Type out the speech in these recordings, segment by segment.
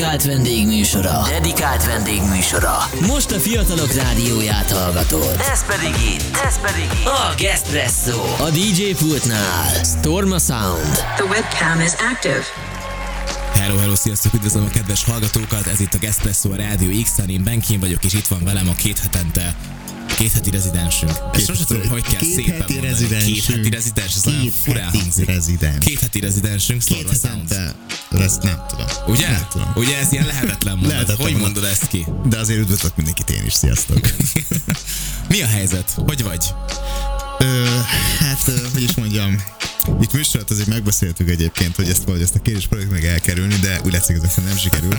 Dedikált vendégműsora. Dedikált vendégműsora. Most a fiatalok rádióját hallgatod. Ez pedig itt, ez pedig itt. A Gespresso. A DJ pultnál. Storma Sound. The webcam is active. Hello, hello, sziasztok, üdvözlöm a kedves hallgatókat, ez itt a Gespresso a Rádió X-en, én Benkin vagyok, és itt van velem a két hetente Két heti rezidensünk. Ezt sosem tudom, hogy kell két szépen heti mondani. rezidensünk. Két heti rezidens, ez Két furán heti hangzik. rezidens. Két heti rezidensünk, Két Storma Sounds. ezt nem tudom. Ugye? Nem tudom. Ugye ez ilyen lehetetlen mondat. Lehetetlen Hogy mondod ezt ki? De azért üdvözlök mindenkit én is, sziasztok. Mi a helyzet? Hogy vagy? Ö, hát, hogy is mondjam, itt műsorat azért megbeszéltük egyébként, hogy ezt valahogy ezt a kérdést próbáljuk meg elkerülni, de úgy látszik, hogy nem sikerül.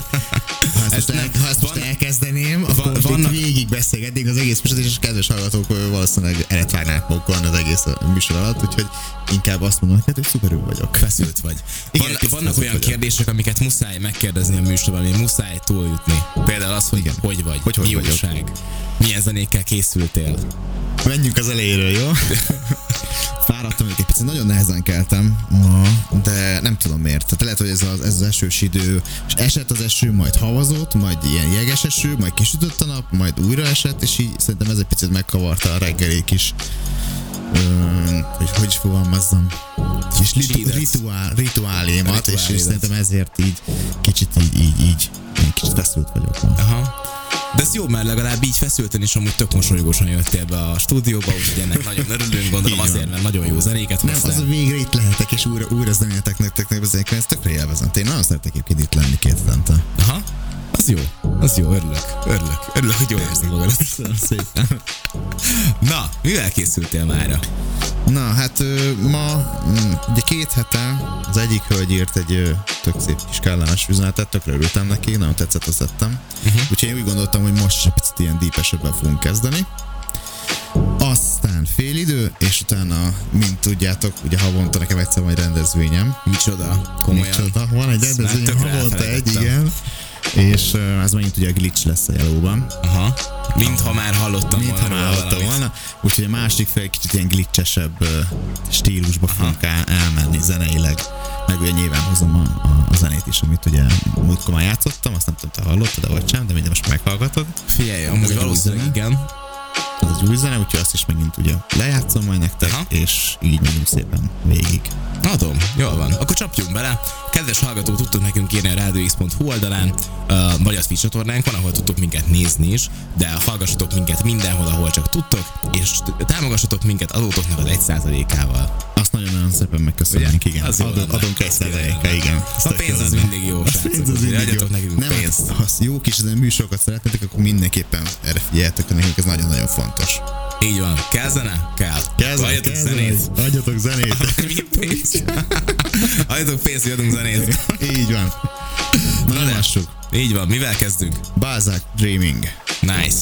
Ha ezt, most, el, ha ezt most van- elkezdeném, akkor van- van, vannak- végig beszélgetnénk az egész műsort, és a kedves hallgatók valószínűleg elet várnák magukon az egész műsor alatt, úgyhogy inkább azt mondom, hogy hát, hogy szuperül vagyok. Feszült vagy. Igen, Van, vannak olyan vagyok. kérdések, amiket muszáj megkérdezni a műsorban, hogy muszáj túljutni. Például az, hogy Igen. hogy vagy, Hogy hogy mi vagyok. újság, milyen zenékkel készültél. Menjünk az elejéről, jó? Fáradtam egy picit, nagyon nehezen keltem de nem tudom miért. Tehát lehet, hogy ez az, ez az esős idő, és esett az eső, majd havazott, majd ilyen jeges eső, majd kisütött a nap, majd újra esett, és így szerintem ez egy picit megkavarta a reggeli kis ö, hogy hogy is fogalmazzam és litu, rituál, rituálémat, és, és Rituálédat. szerintem ezért így kicsit így, így, így, így kicsit feszült vagyok ma. Aha. De ez jó, mert legalább így feszülten is amúgy tök mosolygósan jöttél be a stúdióba, úgyhogy ennek nagyon örülünk, gondolom azért, mert nagyon jó zenéket Nem, hoztál. az a végre itt lehetek, és újra, újra zenéltek nektek, zenéket, ezt tökre élvezem. Én nagyon szeretek egyébként itt lenni két hetente. Aha. Az jó, az jó, örülök, örülök, örülök, hogy jól érzed magad. Köszönöm szépen. Na, mivel készültél mára? Na, hát ma, mm, ugye két hete az egyik hölgy írt egy tök szép kis kellemes üzenetet, tökre örültem neki, nagyon tetszett, azt tettem. Uh-huh. Úgyhogy én úgy gondoltam, hogy most egy picit ilyen dípesebben fogunk kezdeni. Aztán fél idő, és utána, mint tudjátok, ugye havonta nekem egyszer van egy rendezvényem. Micsoda? Komolyan? Micsoda, van egy rendezvényem, havonta egy, igen. És ez megint ugye a glitch lesz a jelóban. Aha. Mintha már hallottam Mint ha volna már róla hallottam volna. Úgyhogy a másik fel egy kicsit ilyen glitchesebb stílusba fogunk el, elmenni zeneileg. Meg ugye nyilván hozom a, a, a zenét is, amit ugye múltkor már játszottam, azt nem tudom, te hallottad, vagy sem, de minden most meghallgatod. Figyelj, amúgy valószínűleg igen. Ez egy új zene, úgyhogy azt is megint ugye lejátszom majd nektek, Aha. és így megyünk szépen végig. Adom, jól van. Akkor csapjunk bele. Kedves hallgató, tudtok nekünk írni a radiox.hu oldalán, vagy a Twitch csatornánk van, ahol tudtok minket nézni is, de hallgassatok minket mindenhol, ahol csak tudtok, és támogassatok minket adótoknak az 1%-ával. Azt nagyon-nagyon szépen megköszönjük, igen. Az Ad, adunk egy Az százaléka, igen. A pénz az mindig jó, srácok, pénz az mindig jó. nekünk Nem, pénzt. Ha jó kis műsorokat szeretnétek, akkor mindenképpen erre figyeljetek, nekünk ez nagyon-nagyon fontos. Így van. Kell zene? Kell. Kezdve, Adjatok zenét. Adjatok zenét. Mi pénz? Adjatok pénzt, hogy adunk zenét. Így van. Na, lássuk. Így van, mivel kezdünk? Balzac Dreaming. Nice.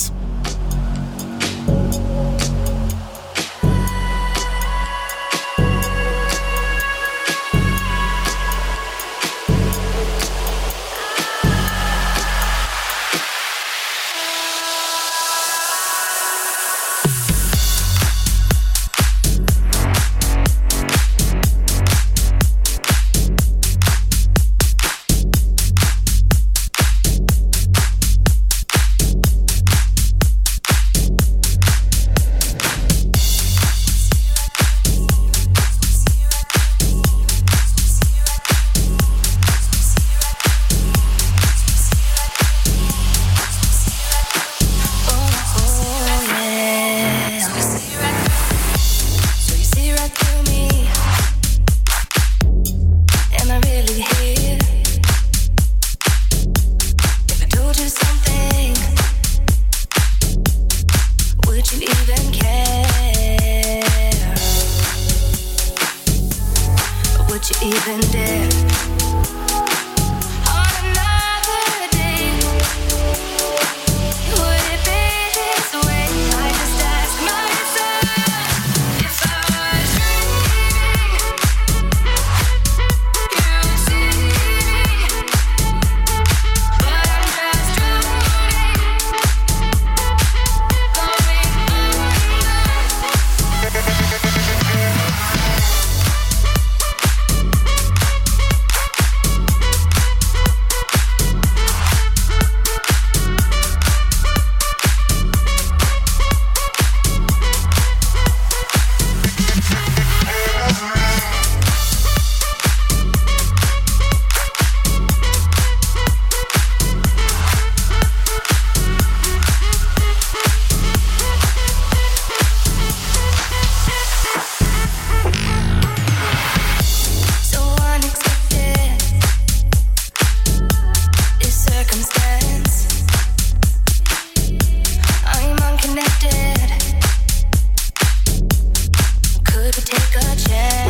could take a chance?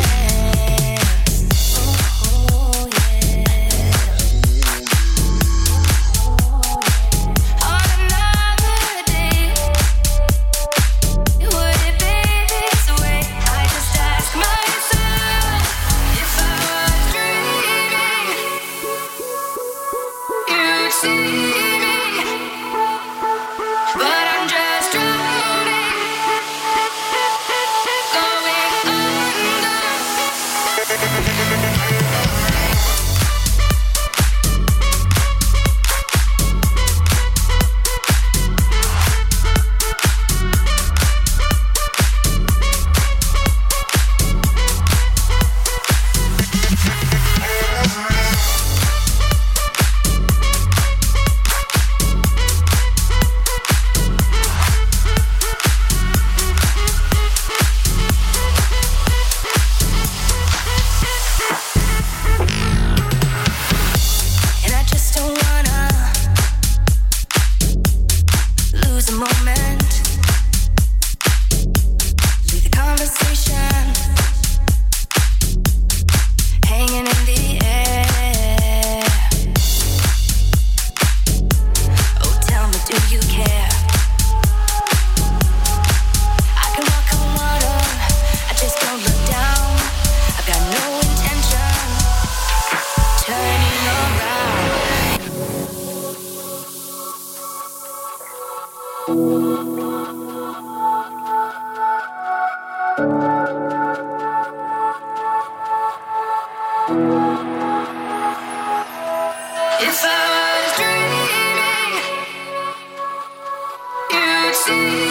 see.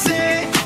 Say.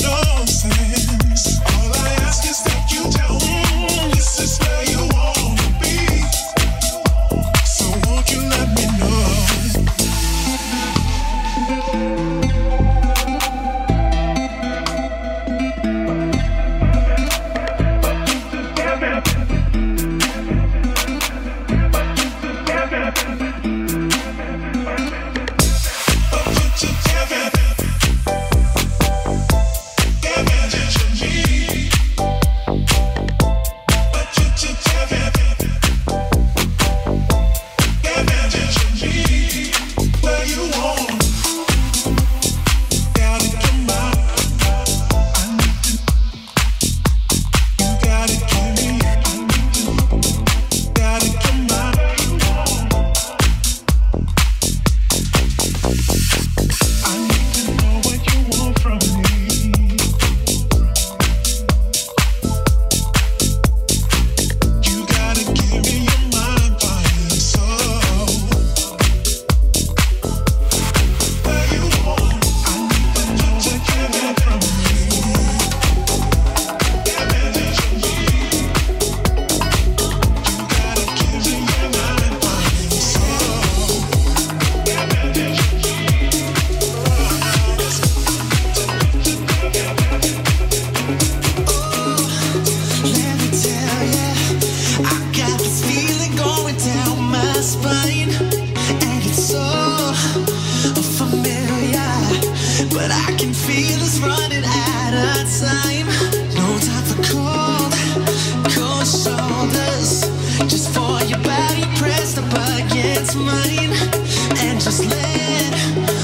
no sense. your body pressed up against mine and just let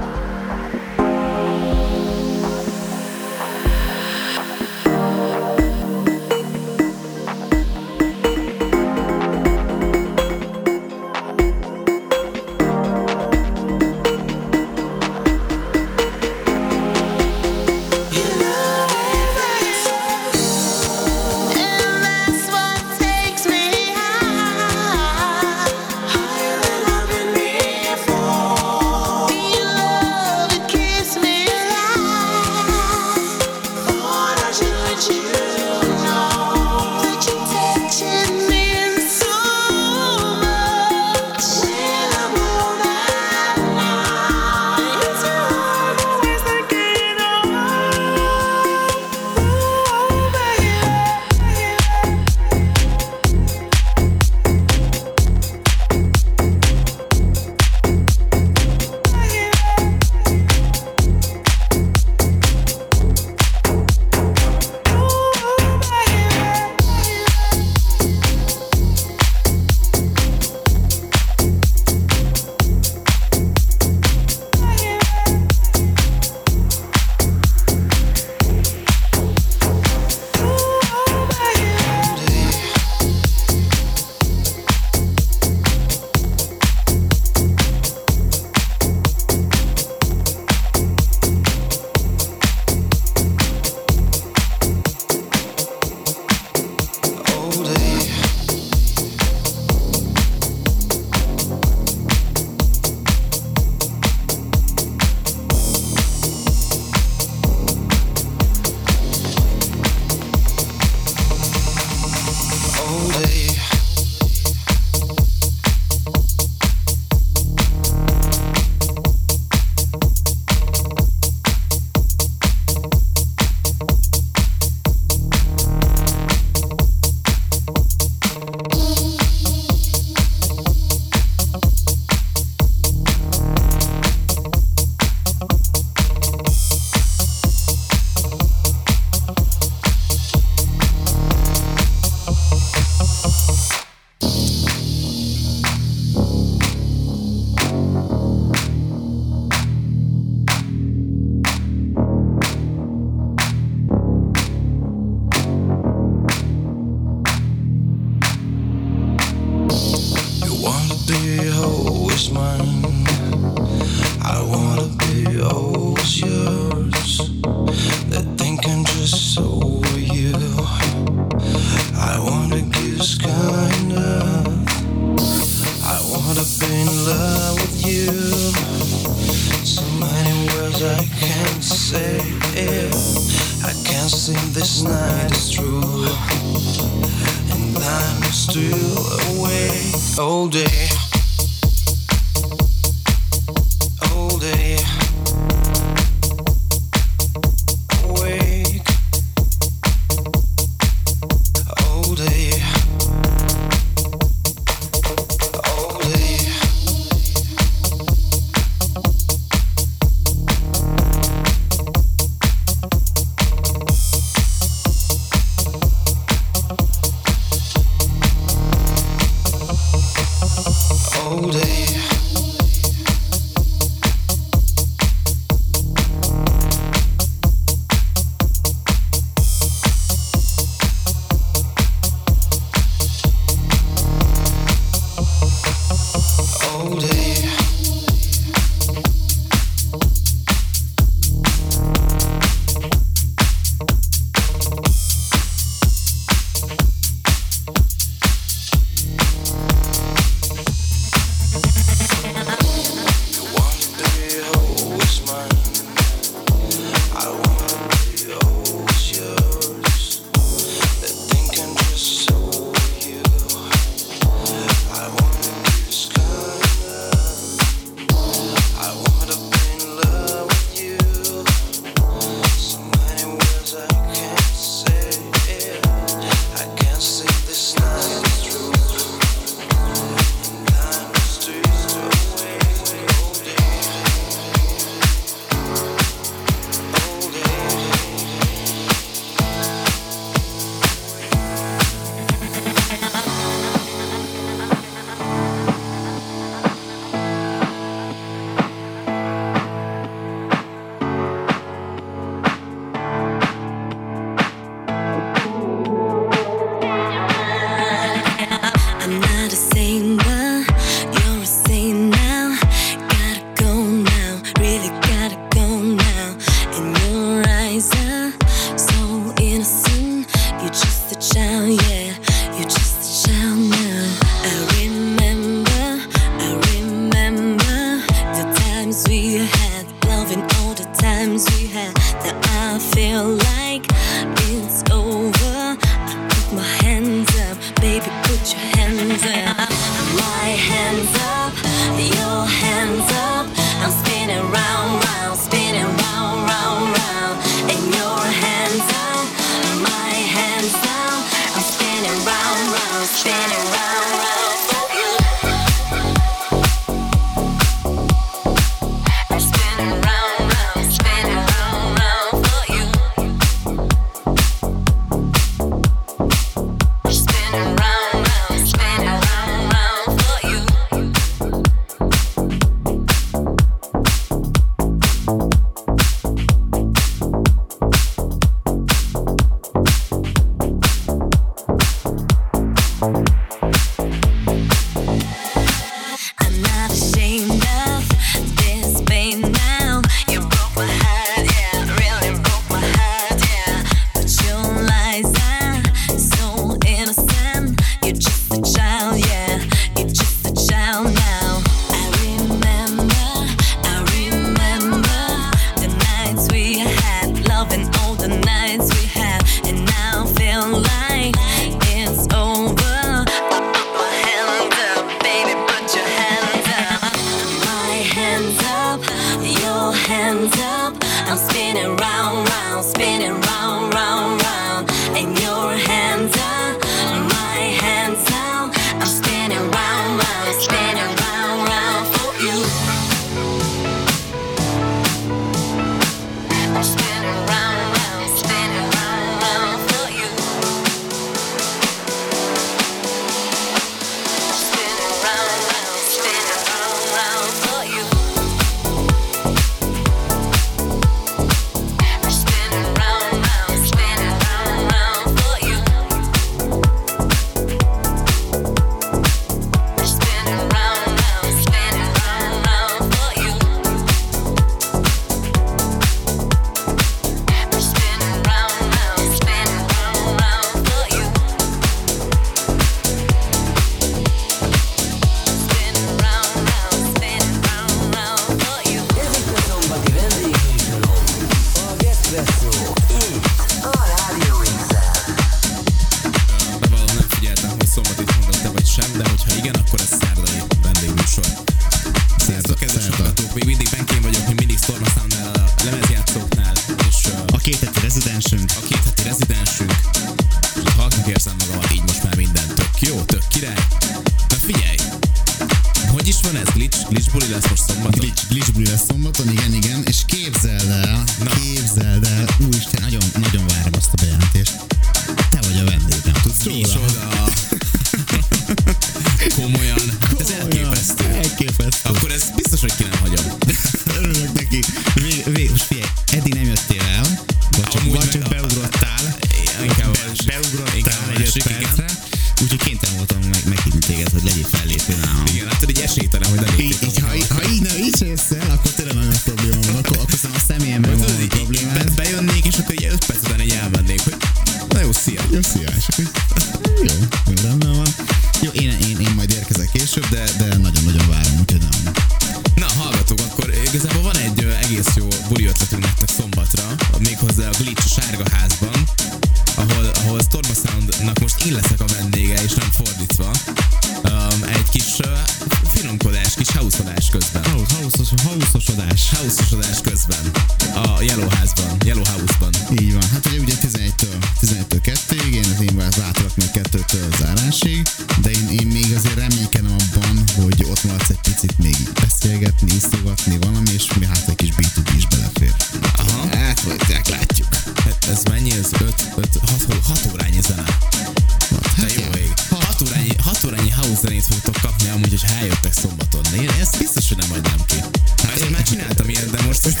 rájöttek szombaton. De én ezt biztos, hogy nem hagynám ki. Hát én, én már csináltam ilyen, de most ezt,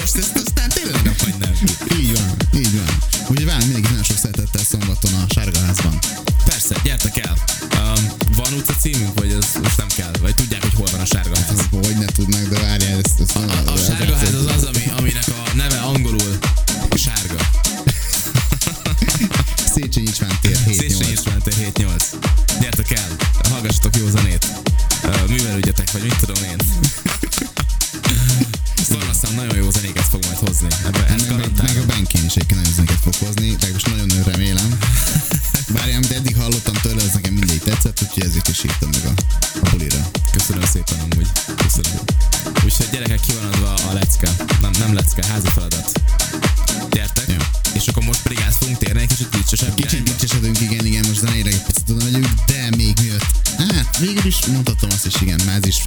most ezt aztán tényleg nem hagynám ki. Így van, így van. Úgyhogy várom mindenkit nagyon sok szeretettel szombaton a Sárgaházban. Persze, gyertek el. Um, van utca címünk, vagy ez most nem kell? Vagy tudják, hogy hol van a Sárgaház? Hogy ne tudnak, de várjál, ezt, ezt a, a, a Sárgaház az az, ami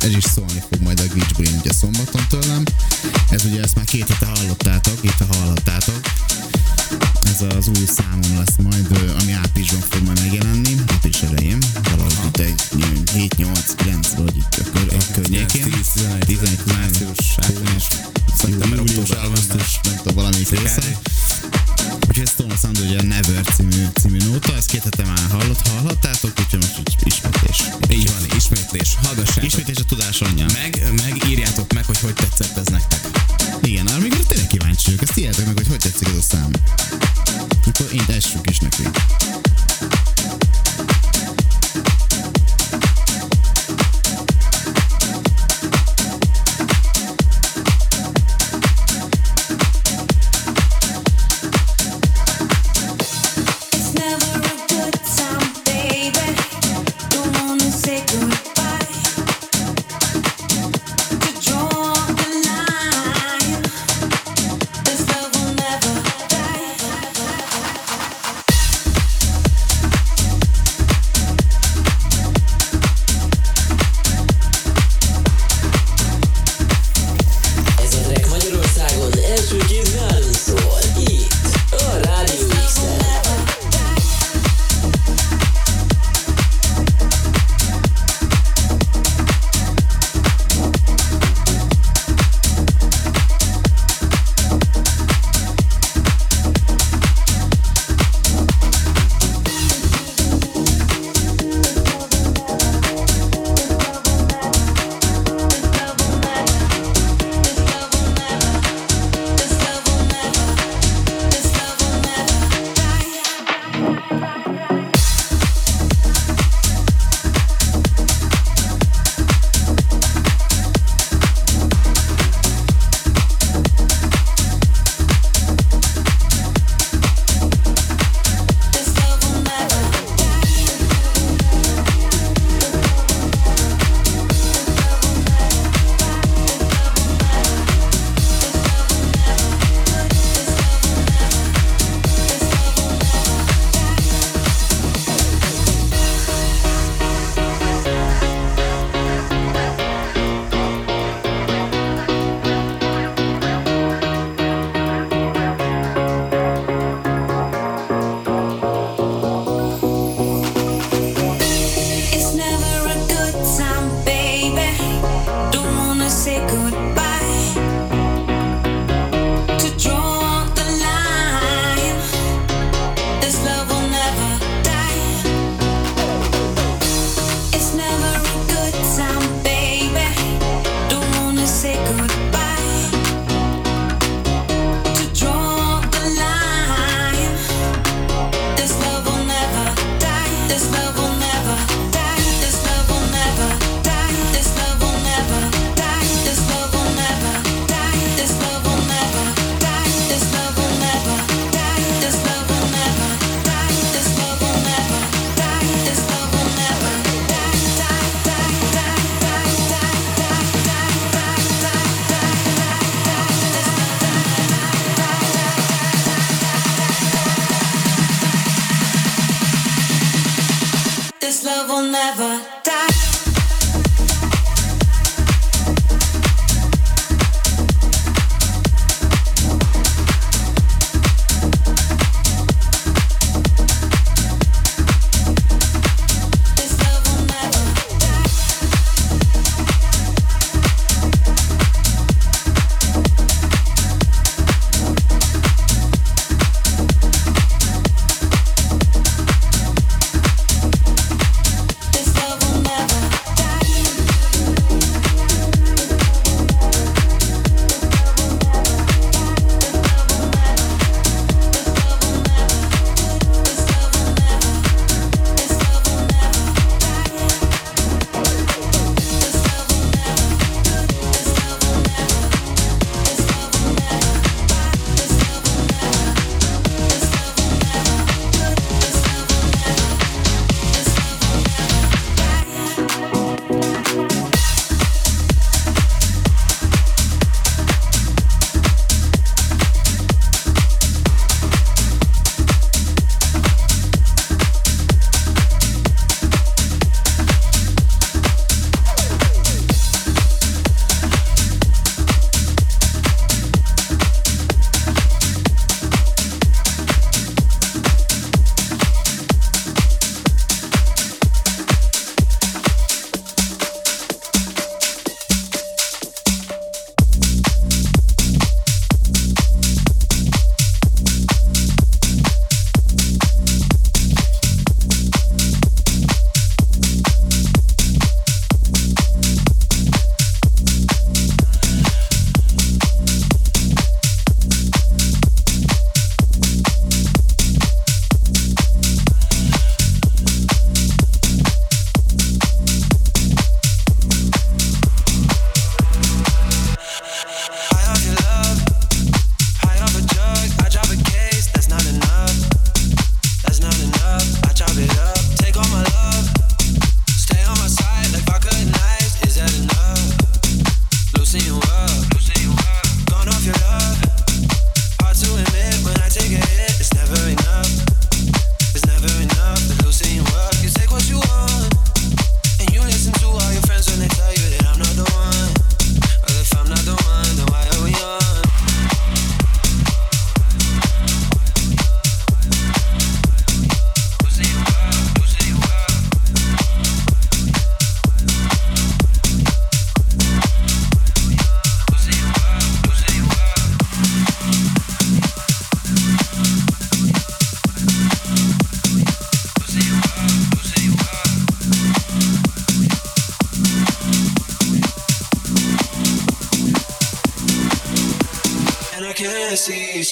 ez is szólni fog.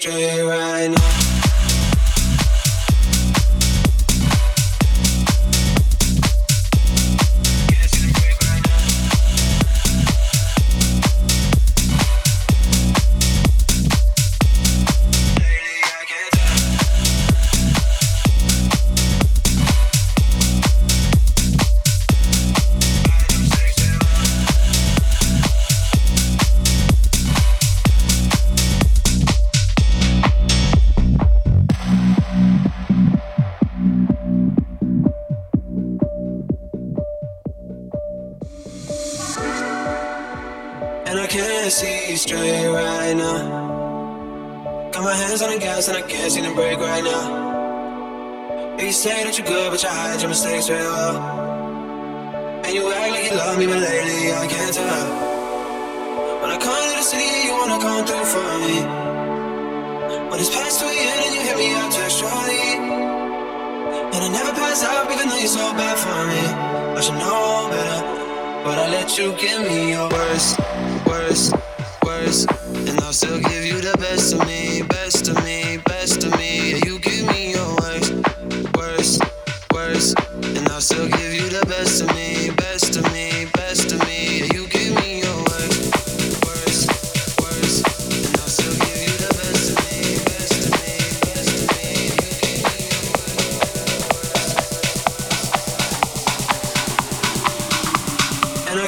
Straight right now.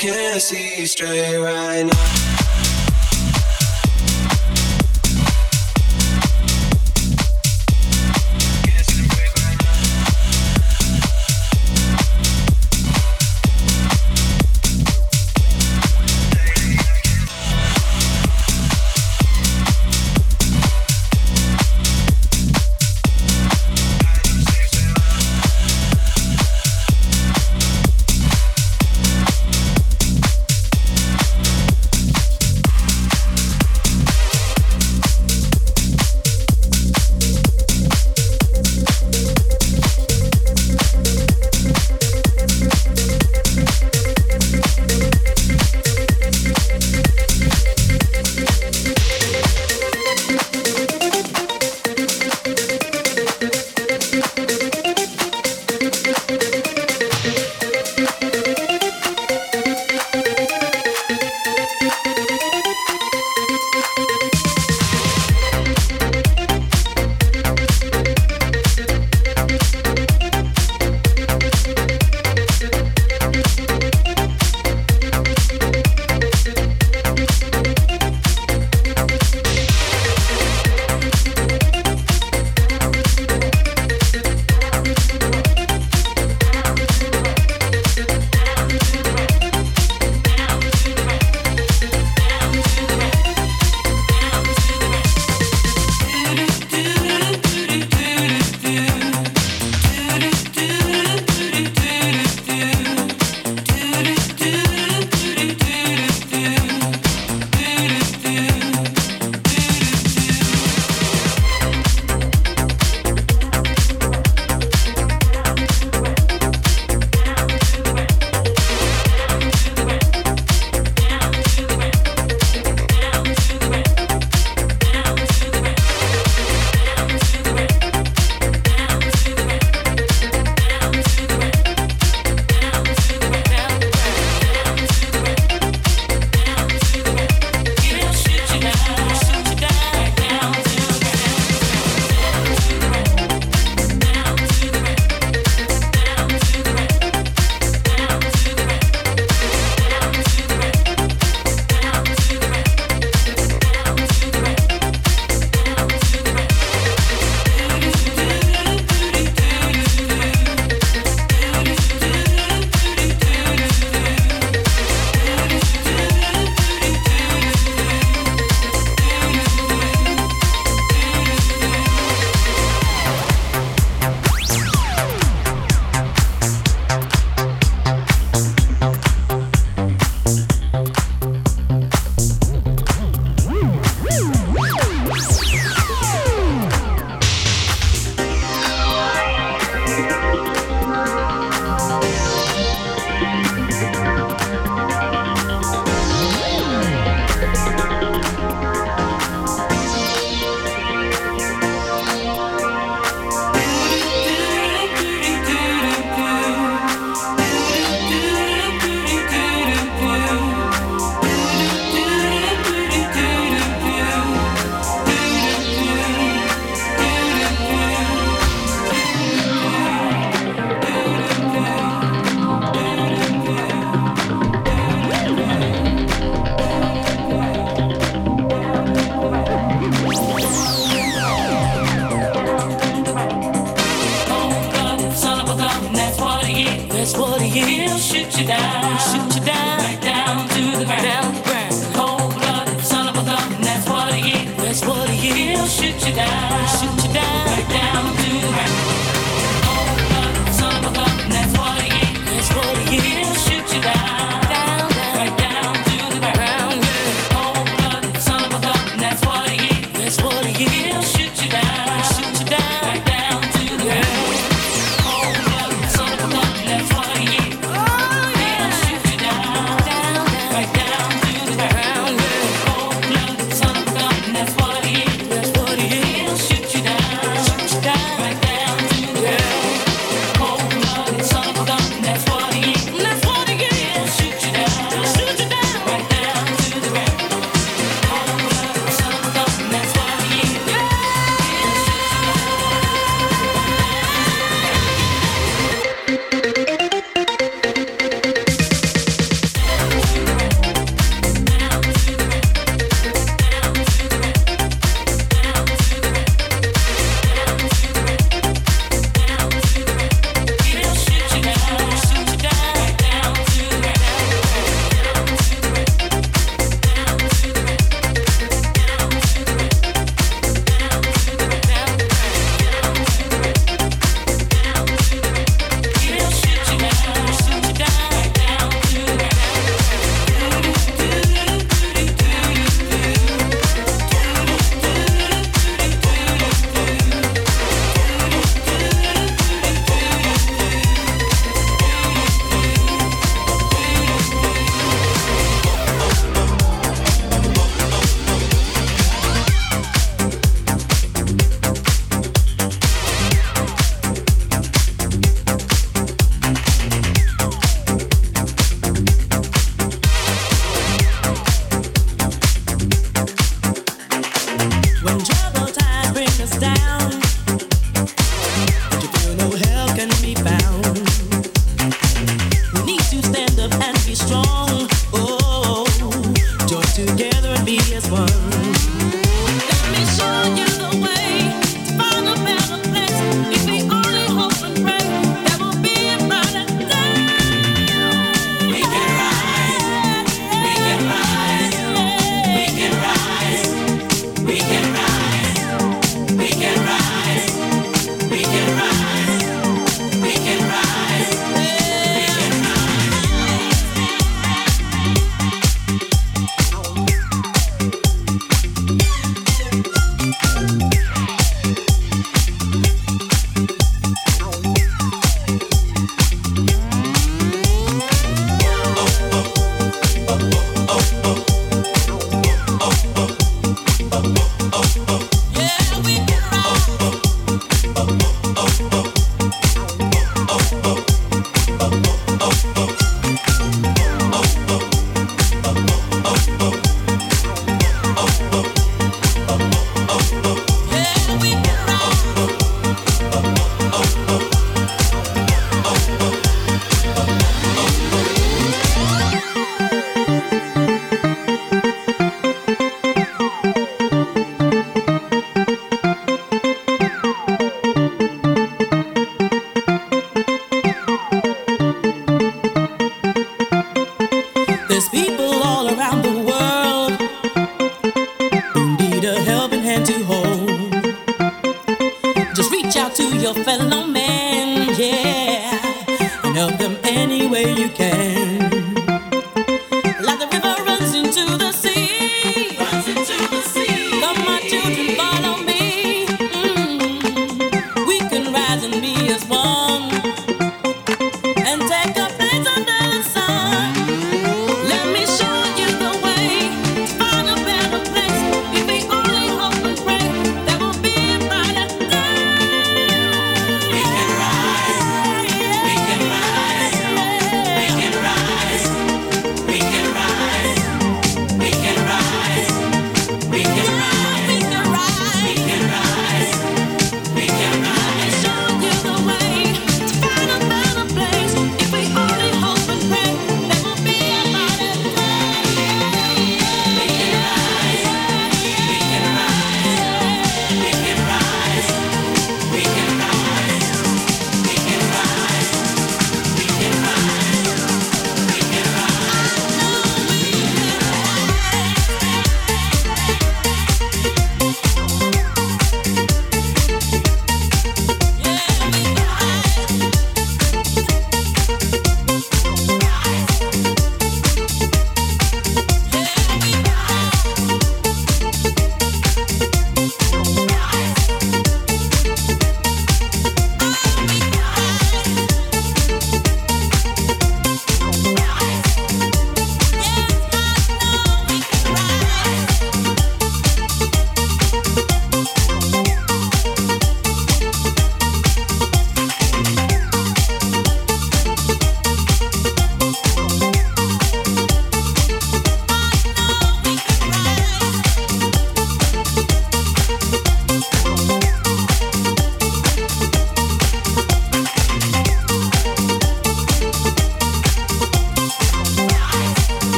can't see straight right now.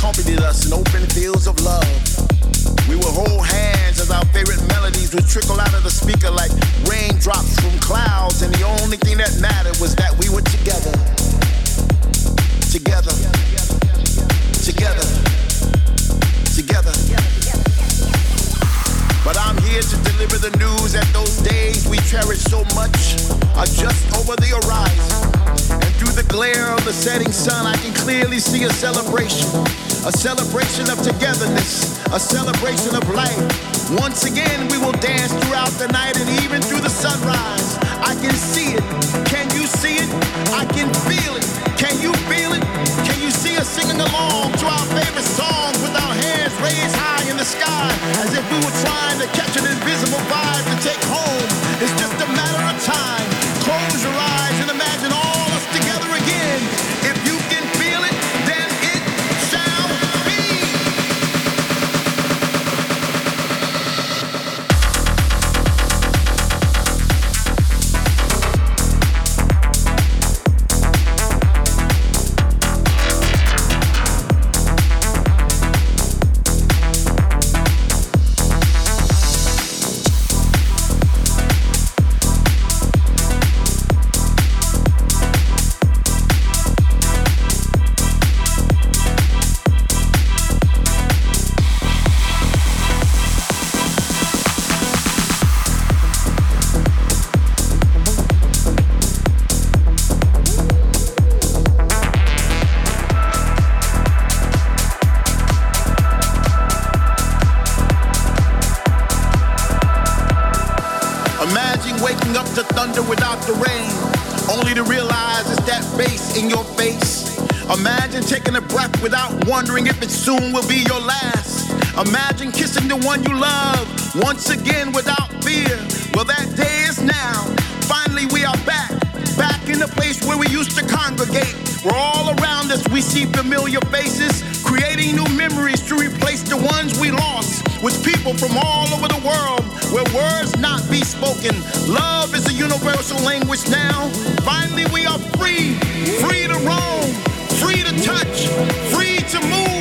Accompanied us in open fields of love. We would hold hands as our favorite melodies would trickle out of the speaker like raindrops from clouds, and the only thing that mattered was that we were together. Together. Together. Together. But I'm here to deliver the news that those days we cherish so much are just over the horizon. And through the glare of the setting sun, I can clearly see a celebration. A celebration of togetherness, a celebration of life. Once again, we will dance throughout the night and even through the sunrise. I can see it. Can you see it? I can feel it. Can you feel it? Can you see us singing along to our favorite songs with our hands raised high in the sky as if we were trying to catch an invisible vibe to take home? It's just a matter of time. To thunder without the rain, only to realize it's that bass in your face. Imagine taking a breath without wondering if it soon will be your last. Imagine kissing the one you love once again without fear. Well, that day is now. Finally, we are back, back in the place where we used to congregate. Where all around us we see familiar faces, creating new memories to replace the ones we lost with people from all over the world where words not be spoken. Love is a universal language now. Finally, we are free, free to roam, free to touch, free to move,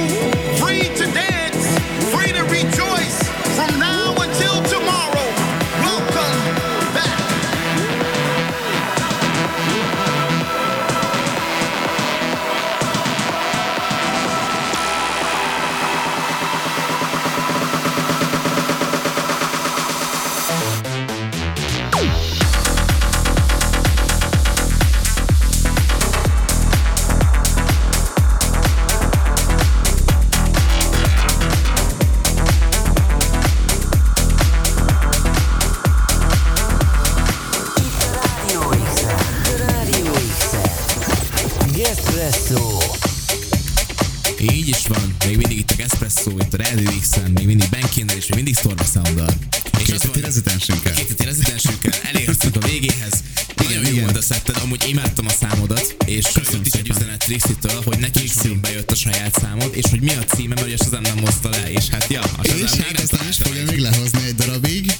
Trixitől, hogy neki nagyon bejött a saját számod, és hogy mi a címe, mert ugye Shazam nem hozta le, és hát ja, a Shazam És hát ezt nem is fogja még lehozni egy darabig.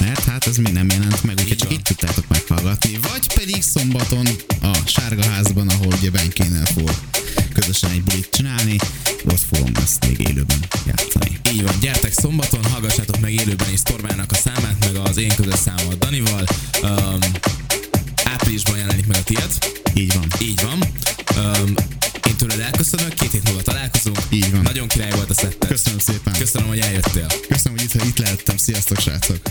Mert hát ez még nem jelent meg, úgyhogy csak itt tudtátok meghallgatni. Vagy pedig szombaton a Sárga Házban, ahol ugye Benkénel fog közösen egy bulit csinálni, ott fogom ezt még élőben játszani. Így van, gyertek szombaton, hallgassátok meg élőben is Stormának a számát, meg az én közös számomat Danival. Sziasztok, srácok!